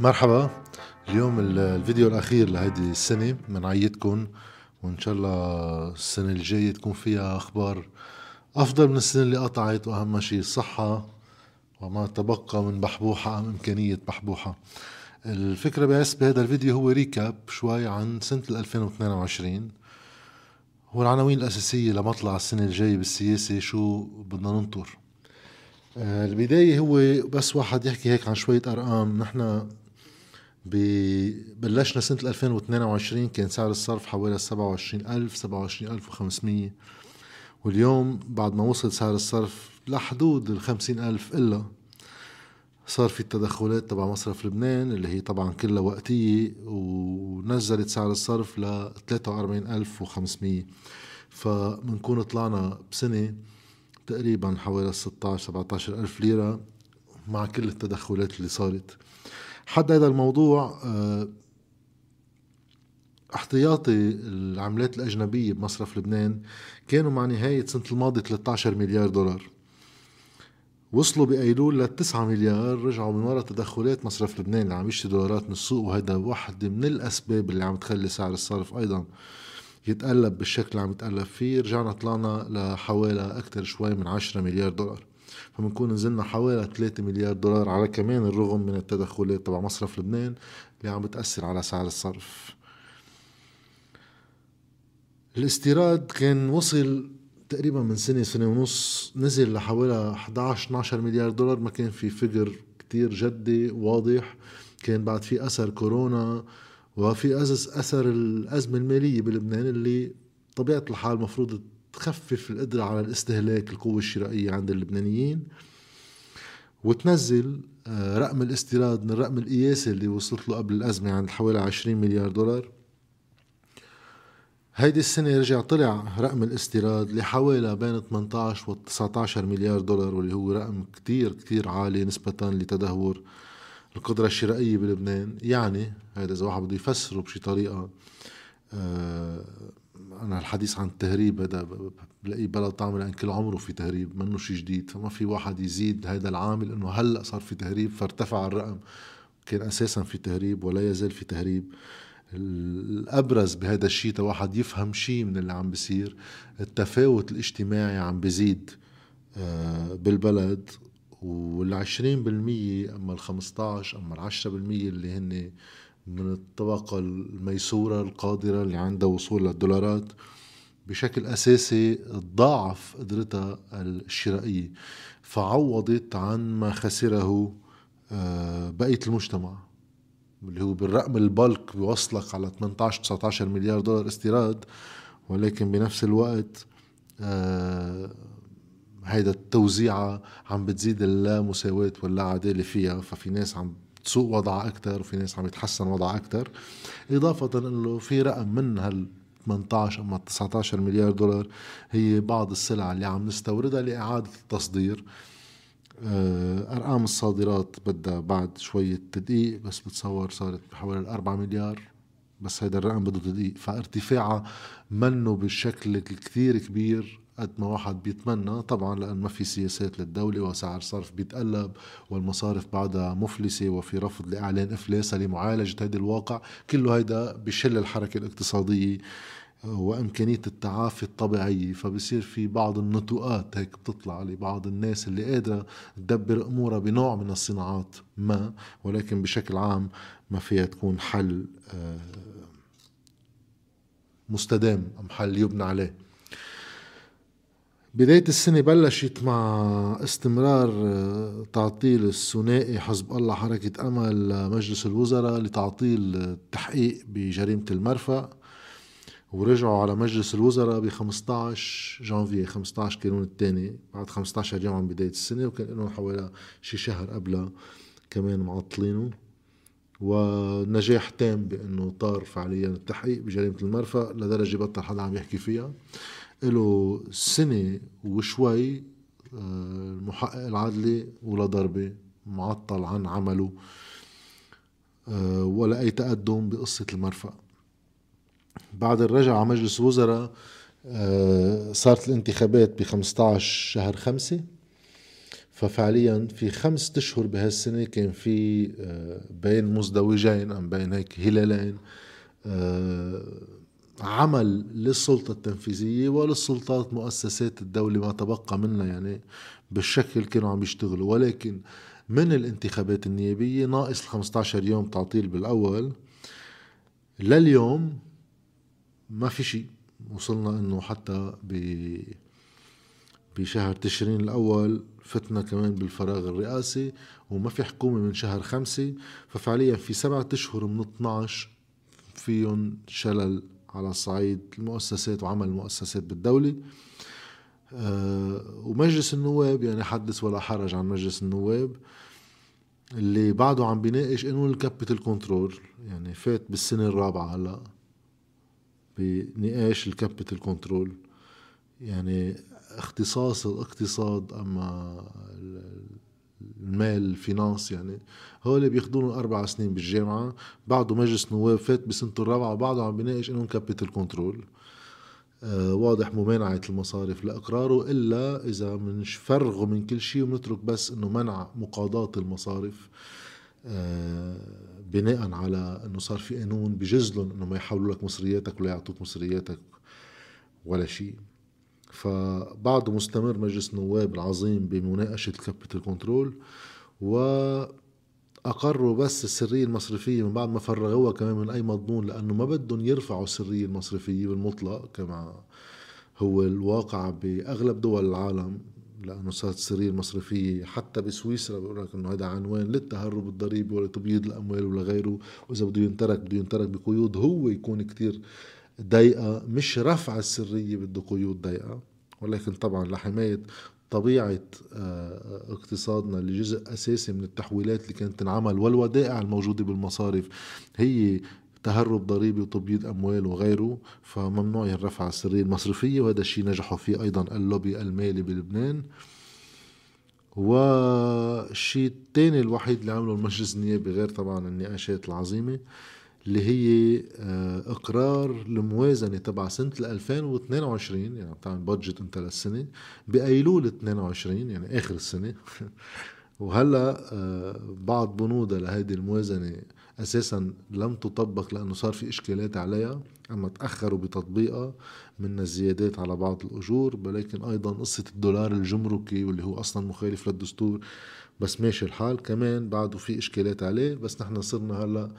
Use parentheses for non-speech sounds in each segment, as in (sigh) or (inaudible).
مرحبا. اليوم الفيديو الأخير لهيدي السنة بنعيدكم وإن شاء الله السنة الجاية تكون فيها أخبار أفضل من السنة اللي قطعت وأهم شيء الصحة وما تبقى من بحبوحة أم إمكانية بحبوحة. الفكرة بس بهذا الفيديو هو ريكاب شوي عن سنة 2022 هو العناوين الأساسية لمطلع السنة الجاية بالسياسة شو بدنا ننطر. آه، البداية هو بس واحد يحكي هيك عن شوية أرقام. نحن بلشنا سنة 2022 كان سعر الصرف حوالي 27000 27500 واليوم بعد ما وصل سعر الصرف لحدود ال 50000 إلا صار في التدخلات تبع مصرف لبنان اللي هي طبعا كلها وقتية ونزلت سعر الصرف ل 43500 فبنكون طلعنا بسنة تقريبا حوالي 16 17 ألف ليرة مع كل التدخلات اللي صارت. حد هذا الموضوع آه، احتياطي العملات الأجنبية بمصرف لبنان كانوا مع نهاية سنة الماضي 13 مليار دولار. وصلوا بأيلول ل 9 مليار رجعوا من وراء تدخلات مصرف لبنان اللي عم يشتري دولارات من السوق وهذا واحدة من الأسباب اللي عم تخلي سعر الصرف أيضا يتقلب بالشكل اللي عم يتقلب فيه. رجعنا طلعنا لحوالي أكثر شوي من 10 مليار دولار. فبنكون نزلنا حوالي 3 مليار دولار على كمان الرغم من التدخلات تبع مصرف لبنان اللي عم بتأثر على سعر الصرف. الاستيراد كان وصل تقريبا من سنة سنة ونص نزل لحوالي 11 12 مليار دولار ما كان في فقر كتير جدي واضح. كان بعد في أثر كورونا وفي أساس أثر الأزمة المالية بلبنان اللي طبيعة الحال مفروض تخفف القدرة على الاستهلاك القوة الشرائية عند اللبنانيين وتنزل آه، رقم الاستيراد من الرقم القياسي اللي وصلت له قبل الأزمة عند حوالي 20 مليار دولار. هيدي السنة رجع طلع رقم الاستيراد لحوالي بين 18 و 19 مليار دولار واللي هو رقم كتير كتير عالي نسبة لتدهور القدرة الشرائية بلبنان. يعني هذا إذا واحد بده يفسره بشي طريقة أنا الحديث عن التهريب هذا بلاقي بلا طعم لأن كل عمره في تهريب منه شيء جديد فما في واحد يزيد هذا العامل إنه هلأ صار في تهريب فارتفع الرقم. كان أساسا في تهريب ولا يزال في تهريب. الأبرز بهذا الشيء واحد يفهم شيء من اللي عم بيصير التفاوت الاجتماعي عم بيزيد آه، بالبلد. والعشرين بالمية أما الخمستاش أما العشرة بالمية اللي هن من الطبقة الميسورة القادرة اللي عندها وصول للدولارات بشكل أساسي تضاعف قدرتها الشرائية فعوضت عن ما خسره آه، بقية المجتمع اللي هو بالرقم البلك بيوصلك على 18 19 مليار دولار استيراد ولكن بنفس الوقت آه، هيدا التوزيعة عم بتزيد اللا مساواة واللا عدالة فيها ففي ناس عم تسوق وضعها أكتر وفي ناس عم يتحسن وضعها أكتر. إضافة إنه في رقم من هال 18 أما 19 مليار دولار هي بعض السلع اللي عم نستوردها لإعادة التصدير. آه، أرقام الصادرات بدها بعد شوية تدقيق بس بتصور صارت بحوالي 4 مليار بس هيدا الرقم بده تدقيق. فارتفاعها منه بالشكل الكثير كبير. قد ما واحد بيتمنى طبعا لأن ما في سياسات للدولة وسعر صرف بيتقلب والمصارف بعدها مفلسة وفي رفض لإعلان إفلاسها لمعالجة هذا الواقع. كله هيدا بشل الحركة الاقتصادية وإمكانية التعافي الطبيعية فبصير في بعض النتوءات هيك بتطلع لبعض الناس اللي قادرة تدبر أمورها بنوع من الصناعات ما ولكن بشكل عام ما فيها تكون حل آه، مستدام أم حل يبنى عليه. بداية السنة بلشت مع استمرار آه، تعطيل الثنائي حزب الله حركة أمل لمجلس الوزراء لتعطيل التحقيق بجريمة المرفأ ورجعوا على مجلس الوزراء ب 15 جانفي 15 كانون الثاني بعد 15 يوم من بداية السنة وكان لهم حوالي شي شهر قبلها كمان معطلينه. ونجاح تام بأنه طار فعليا التحقيق بجريمة المرفأ لدرجة بطل حدا عم يحكي فيها. له سنة وشوي آه، المحقق العدلي ولا ضربة معطل عن عمله آه، ولا أي تقدم بقصة المرفأ. بعد الرجعة على مجلس الوزراء آه، صارت الانتخابات ب 15 شهر خمسة ففعليا في خمسة أشهر بهالسنة كان في بين مزدوجين أم بين هيك هلالين عمل للسلطة التنفيذية وللسلطات مؤسسات الدولة ما تبقى منها يعني بالشكل كانوا عم يشتغلوا. ولكن من الانتخابات النيابية ناقص ال 15 يوم تعطيل بالأول. لليوم ما في شيء. وصلنا إنه حتى ب بشهر تشرين الأول فتنا كمان بالفراغ الرئاسي وما في حكومة من شهر خمسة. ففعليا في سبعة أشهر من 12 فيهم شلل على صعيد المؤسسات وعمل المؤسسات بالدولة. أه ومجلس النواب يعني حدث ولا حرج عن مجلس النواب اللي بعده عم بيناقش قانون ال capital control يعني فات بالسنة الرابعة هلأ بنقاش ال capital control. يعني اختصاص الاقتصاد أما المال ال finance يعني. هول بياخذون أربع سنين بالجامعة بعده مجلس نواب فات بسنته الرابعة بعده عم بيناقش إنهم capital control آه واضح ممانعة المصارف لإقراره إلا إذا منفرغه من كل شيء ومنترك بس إنه منع مقاضاة المصارف. آه بناء على إنه صار في قانون بجزلهم إنه ما يحولوا لك مصرياتك ولا يعطوك مصرياتك ولا شيء. فبعده مستمر مجلس النواب العظيم بمناقشة ال capital control وأقروا بس السرية المصرفية من بعد ما فرغوها كمان من أي مضمون لأنه ما بدهم يرفعوا السرية المصرفية بالمطلق كما هو الواقع بأغلب دول العالم لأنه صارت السرية المصرفية حتى بسويسرا بيقول لك إنه هذا عنوان للتهرب الضريبي ولتبييض الأموال ولا غيره وإذا بده ينترك بده ينترك بقيود هو يكون كتير ضيقة مش رفع السرية بده قيود ضيقة. ولكن طبعا لحماية طبيعة آه، اقتصادنا اللي جزء أساسي من التحويلات اللي كانت تنعمل والودائع الموجودة بالمصارف هي تهرب ضريبي وتبييض أموال وغيره. فممنوع ينرفع السرية المصرفية وهذا الشيء نجحوا فيه أيضا اللوبي المالي بلبنان. والشيء الثاني الوحيد اللي عمله المجلس النيابي غير طبعا النقاشات العظيمة اللي هي آه، إقرار الموازنه تبع سنة 2022 يعني عم تعمل بادجت انت للسنه بايلول 22 يعني آخر السنة. (laughs) وهلأ آه، بعض بنودها لهيدي الموازنة أساسا لم تطبق لأنه صار في إشكالات عليها أما تأخروا بتطبيقها من الزيادات على بعض الأجور ولكن أيضا قصة الدولار الجمركي واللي هو أصلا مخالف للدستور بس ماشي الحال. كمان بعده في إشكالات عليه بس نحن صرنا هلأ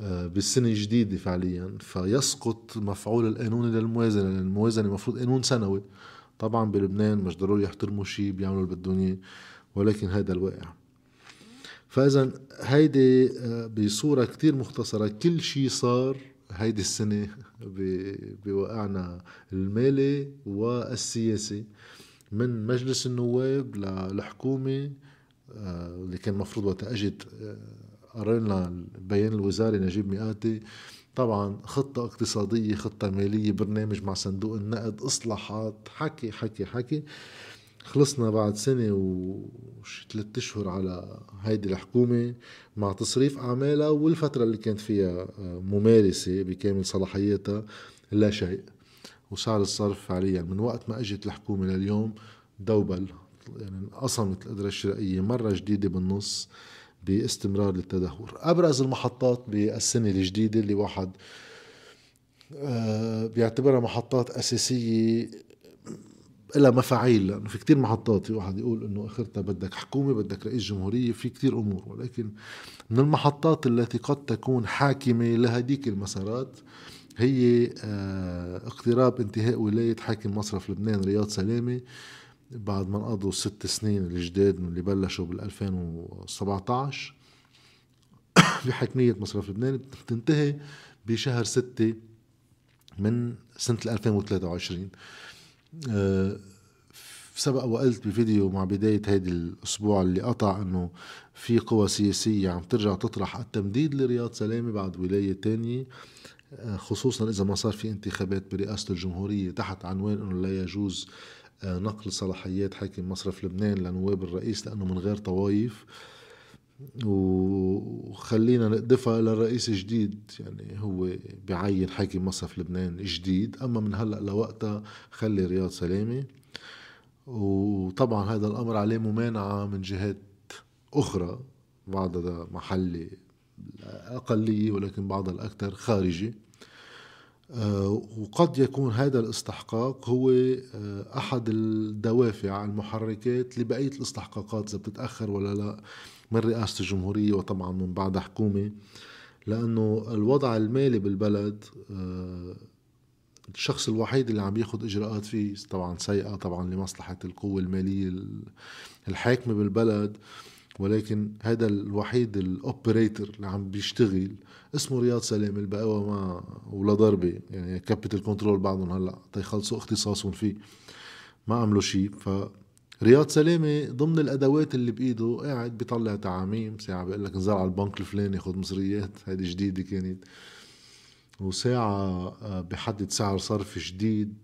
بالسنة الجديدة فعليا فيسقط مفعول القانون للموازنة لأن الموازنة المفروض قانون سنوي. طبعا بلبنان مش ضروري يحترموا شيء بيعملوا اللي بدهم إياه ولكن هذا الواقع. فاذا هيدي آه، بصورة كتير مختصرة كل شيء صار هيدي السنة (laughs) بواقعنا المالي والسياسي من مجلس النواب للحكومة آه، اللي كان المفروض وقت اجت قرينا البيان الوزاري نجيب مئاتي. طبعا خطة اقتصادية خطة مالية برنامج مع صندوق النقد إصلاحات حكي حكي حكي. خلصنا بعد سنة وش ثلاث أشهر على هيدي الحكومة مع تصريف أعمالها والفترة اللي كانت فيها آه، ممارسة بكامل صلاحياتها لا شيء. وسعر الصرف فعليا. من وقت ما أجت الحكومة لليوم دوبل يعني انقسمت القدرة الشرائية مرة جديدة بالنص. باستمرار للتدهور. أبرز المحطات بالسنة الجديدة اللي واحد آه، بيعتبرها محطات أساسية لها مفاعيل لأنه في كتير محطات في واحد يقول إنه آخرتها بدك حكومة بدك رئيس جمهورية في كتير أمور. ولكن من المحطات التي قد تكون حاكمة لهديك المسارات هي آه، اقتراب انتهاء ولاية حاكم مصرف لبنان رياض سلامة. بعد ما انقضوا الست سنين الجداد اللي بلشوا بال 2017 (coughs) بحكمية مصرف لبنان بتنتهي بشهر ستة من سنة 2023 أه سبق وقلت بفيديو مع بداية هيدي الأسبوع اللي قطع أنه في قوى سياسية عم ترجع تطرح التمديد لرياض سلامة بعد ولاية تانية آه، خصوصا إذا ما صار في انتخابات برئاسة الجمهورية تحت عنوان أنه لا يجوز آه، نقل صلاحيات حاكم مصرف لبنان لنواب الرئيس لأنه من غير طوايف. وخلينا نقدفها للرئيس الجديد يعني هو بعين حاكم مصرف لبنان جديد. أما من هلأ لوقتها خلي رياض سلامة. وطبعا هذا الأمر عليه ممانعة من جهات أخرى. بعضها محلي أقلية ولكن بعضها الأكثر خارجي. آه، وقد يكون هذا الاستحقاق هو آه، أحد الدوافع المحركات لبقية الاستحقاقات إذا بتتأخر ولا لا من رئاسة الجمهورية وطبعا من بعدها حكومة. لأنه الوضع المالي بالبلد آه، الشخص الوحيد اللي عم ياخذ إجراءات فيه طبعا سيئة طبعا لمصلحة القوة المالية الحاكمة بالبلد. ولكن هذا الوحيد ال operator اللي عم بيشتغل اسمه رياض سلامة الباقي ما ولا ضربة. يعني capital control بعضهم هلأ تيخلصوا اختصاصهم فيه. ما عملوا شيء ف رياض سلامة ضمن الأدوات اللي بإيده قاعد بيطلع تعاميم. ساعة بيقول لك انزل على البنك الفلاني خذ مصريات هذه جديدة كانت. وساعة آه، بحدد سعر صرف جديد.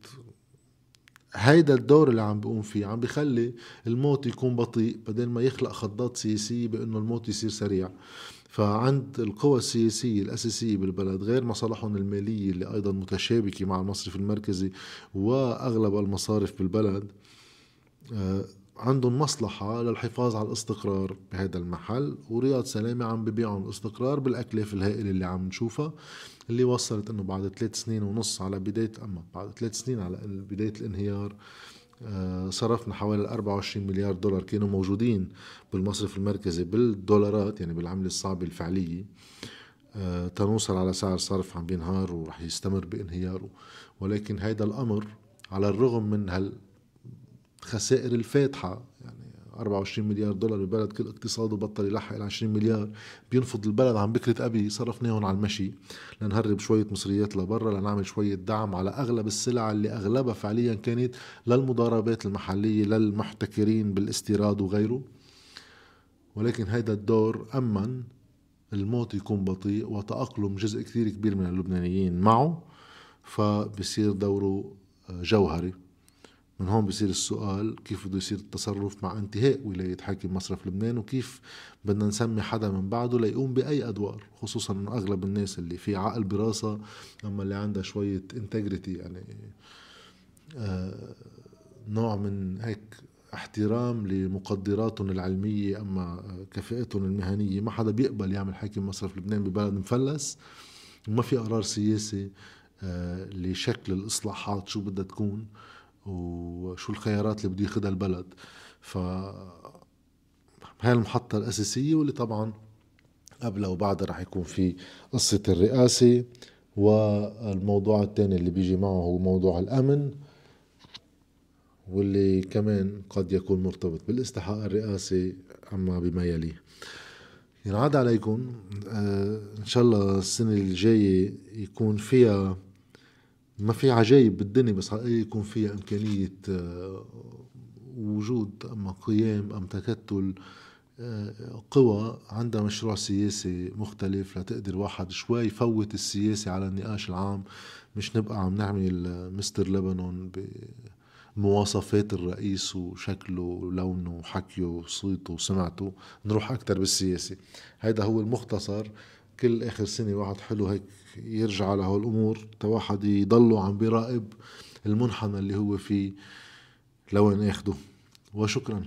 هيدا الدور اللي عم بيقوم فيه عم بيخلي الموت يكون بطيء بدل ما يخلق خضات سياسية بأنه الموت يصير سريع. فعند القوى السياسية الأساسية بالبلد غير مصالحهم المالية اللي أيضا متشابكة مع المصرف المركزي وأغلب المصارف بالبلد آه، عندهم مصلحة للحفاظ على الاستقرار بهذا المحل ورياض سلامة عم ببيعهم الاستقرار بالأكلاف الهائلة اللي عم نشوفها اللي وصلت إنه بعد ثلاث سنين ونص على بداية أما بعد ثلاث سنين على بداية الانهيار آه، صرفنا حوالي 24 مليار دولار كانوا موجودين بالمصرف المركزي بالدولارات يعني بالعملة الصعبة الفعلية آه، تنوصل على سعر صرف عم بينهار ورح يستمر بانهياره. ولكن هيدا الأمر على الرغم من هالخسائر الفاتحة يعني 24 مليار دولار ببلد كل اقتصاده بطل يلحق ال 20 مليار بينفض البلد عن بكرة أبي صرفناهم على المشي. لنهرب شوية مصريات لبرا لنعمل شوية دعم على أغلب السلع اللي أغلبها فعليا كانت للمضاربات المحلية للمحتكرين بالاستيراد وغيره. ولكن هذا الدور أمن الموت يكون بطيء وتأقلم جزء كثير كبير من اللبنانيين معه فبصير دوره جوهري. من هون بصير السؤال كيف بده يصير التصرف مع انتهاء ولاية حاكم مصرف لبنان وكيف بدنا نسمي حدا من بعده ليقوم بأي أدوار خصوصا أنه أغلب الناس اللي في عقل براسها أما اللي عندها شوية انتجريتي يعني آه نوع من هيك احترام لمقدراتهم العلمية أما كفاءتهم المهنية. ما حدا بيقبل يعمل حاكم مصرف لبنان ببلد مفلس. وما في قرار سياسي آه لشكل الإصلاحات شو بدها تكون. وشو الخيارات اللي بده ياخذها البلد. ف هاي المحطة الأساسية واللي طبعا قبلها وبعدها رح يكون في قصة الرئاسة والموضوع الثاني اللي بيجي معه هو موضوع الأمن واللي كمان قد يكون مرتبط بالاستحقاق الرئاسي أما بما يليه ينعاد عليكم آه إن شاء الله السنة الجاية يكون فيها ما في عجايب بالدنيا بس يكون فيها إمكانية آه، وجود أما قيام أم تكتل آه، قوى عندها مشروع سياسي مختلف لتقدر واحد شوي يفوت السياسة على النقاش العام. مش نبقى عم نعمل مستر لبنان بمواصفات الرئيس وشكله ولونه وحكيه وصوته وسمعته نروح أكتر بالسياسة. هيدا هو المختصر. كل آخر سنة واحد حلو هيك يرجع على هالامور تواحد يضلوا عم بيراقب المنحنى اللي هو فيه لوين آخده. وشكرا.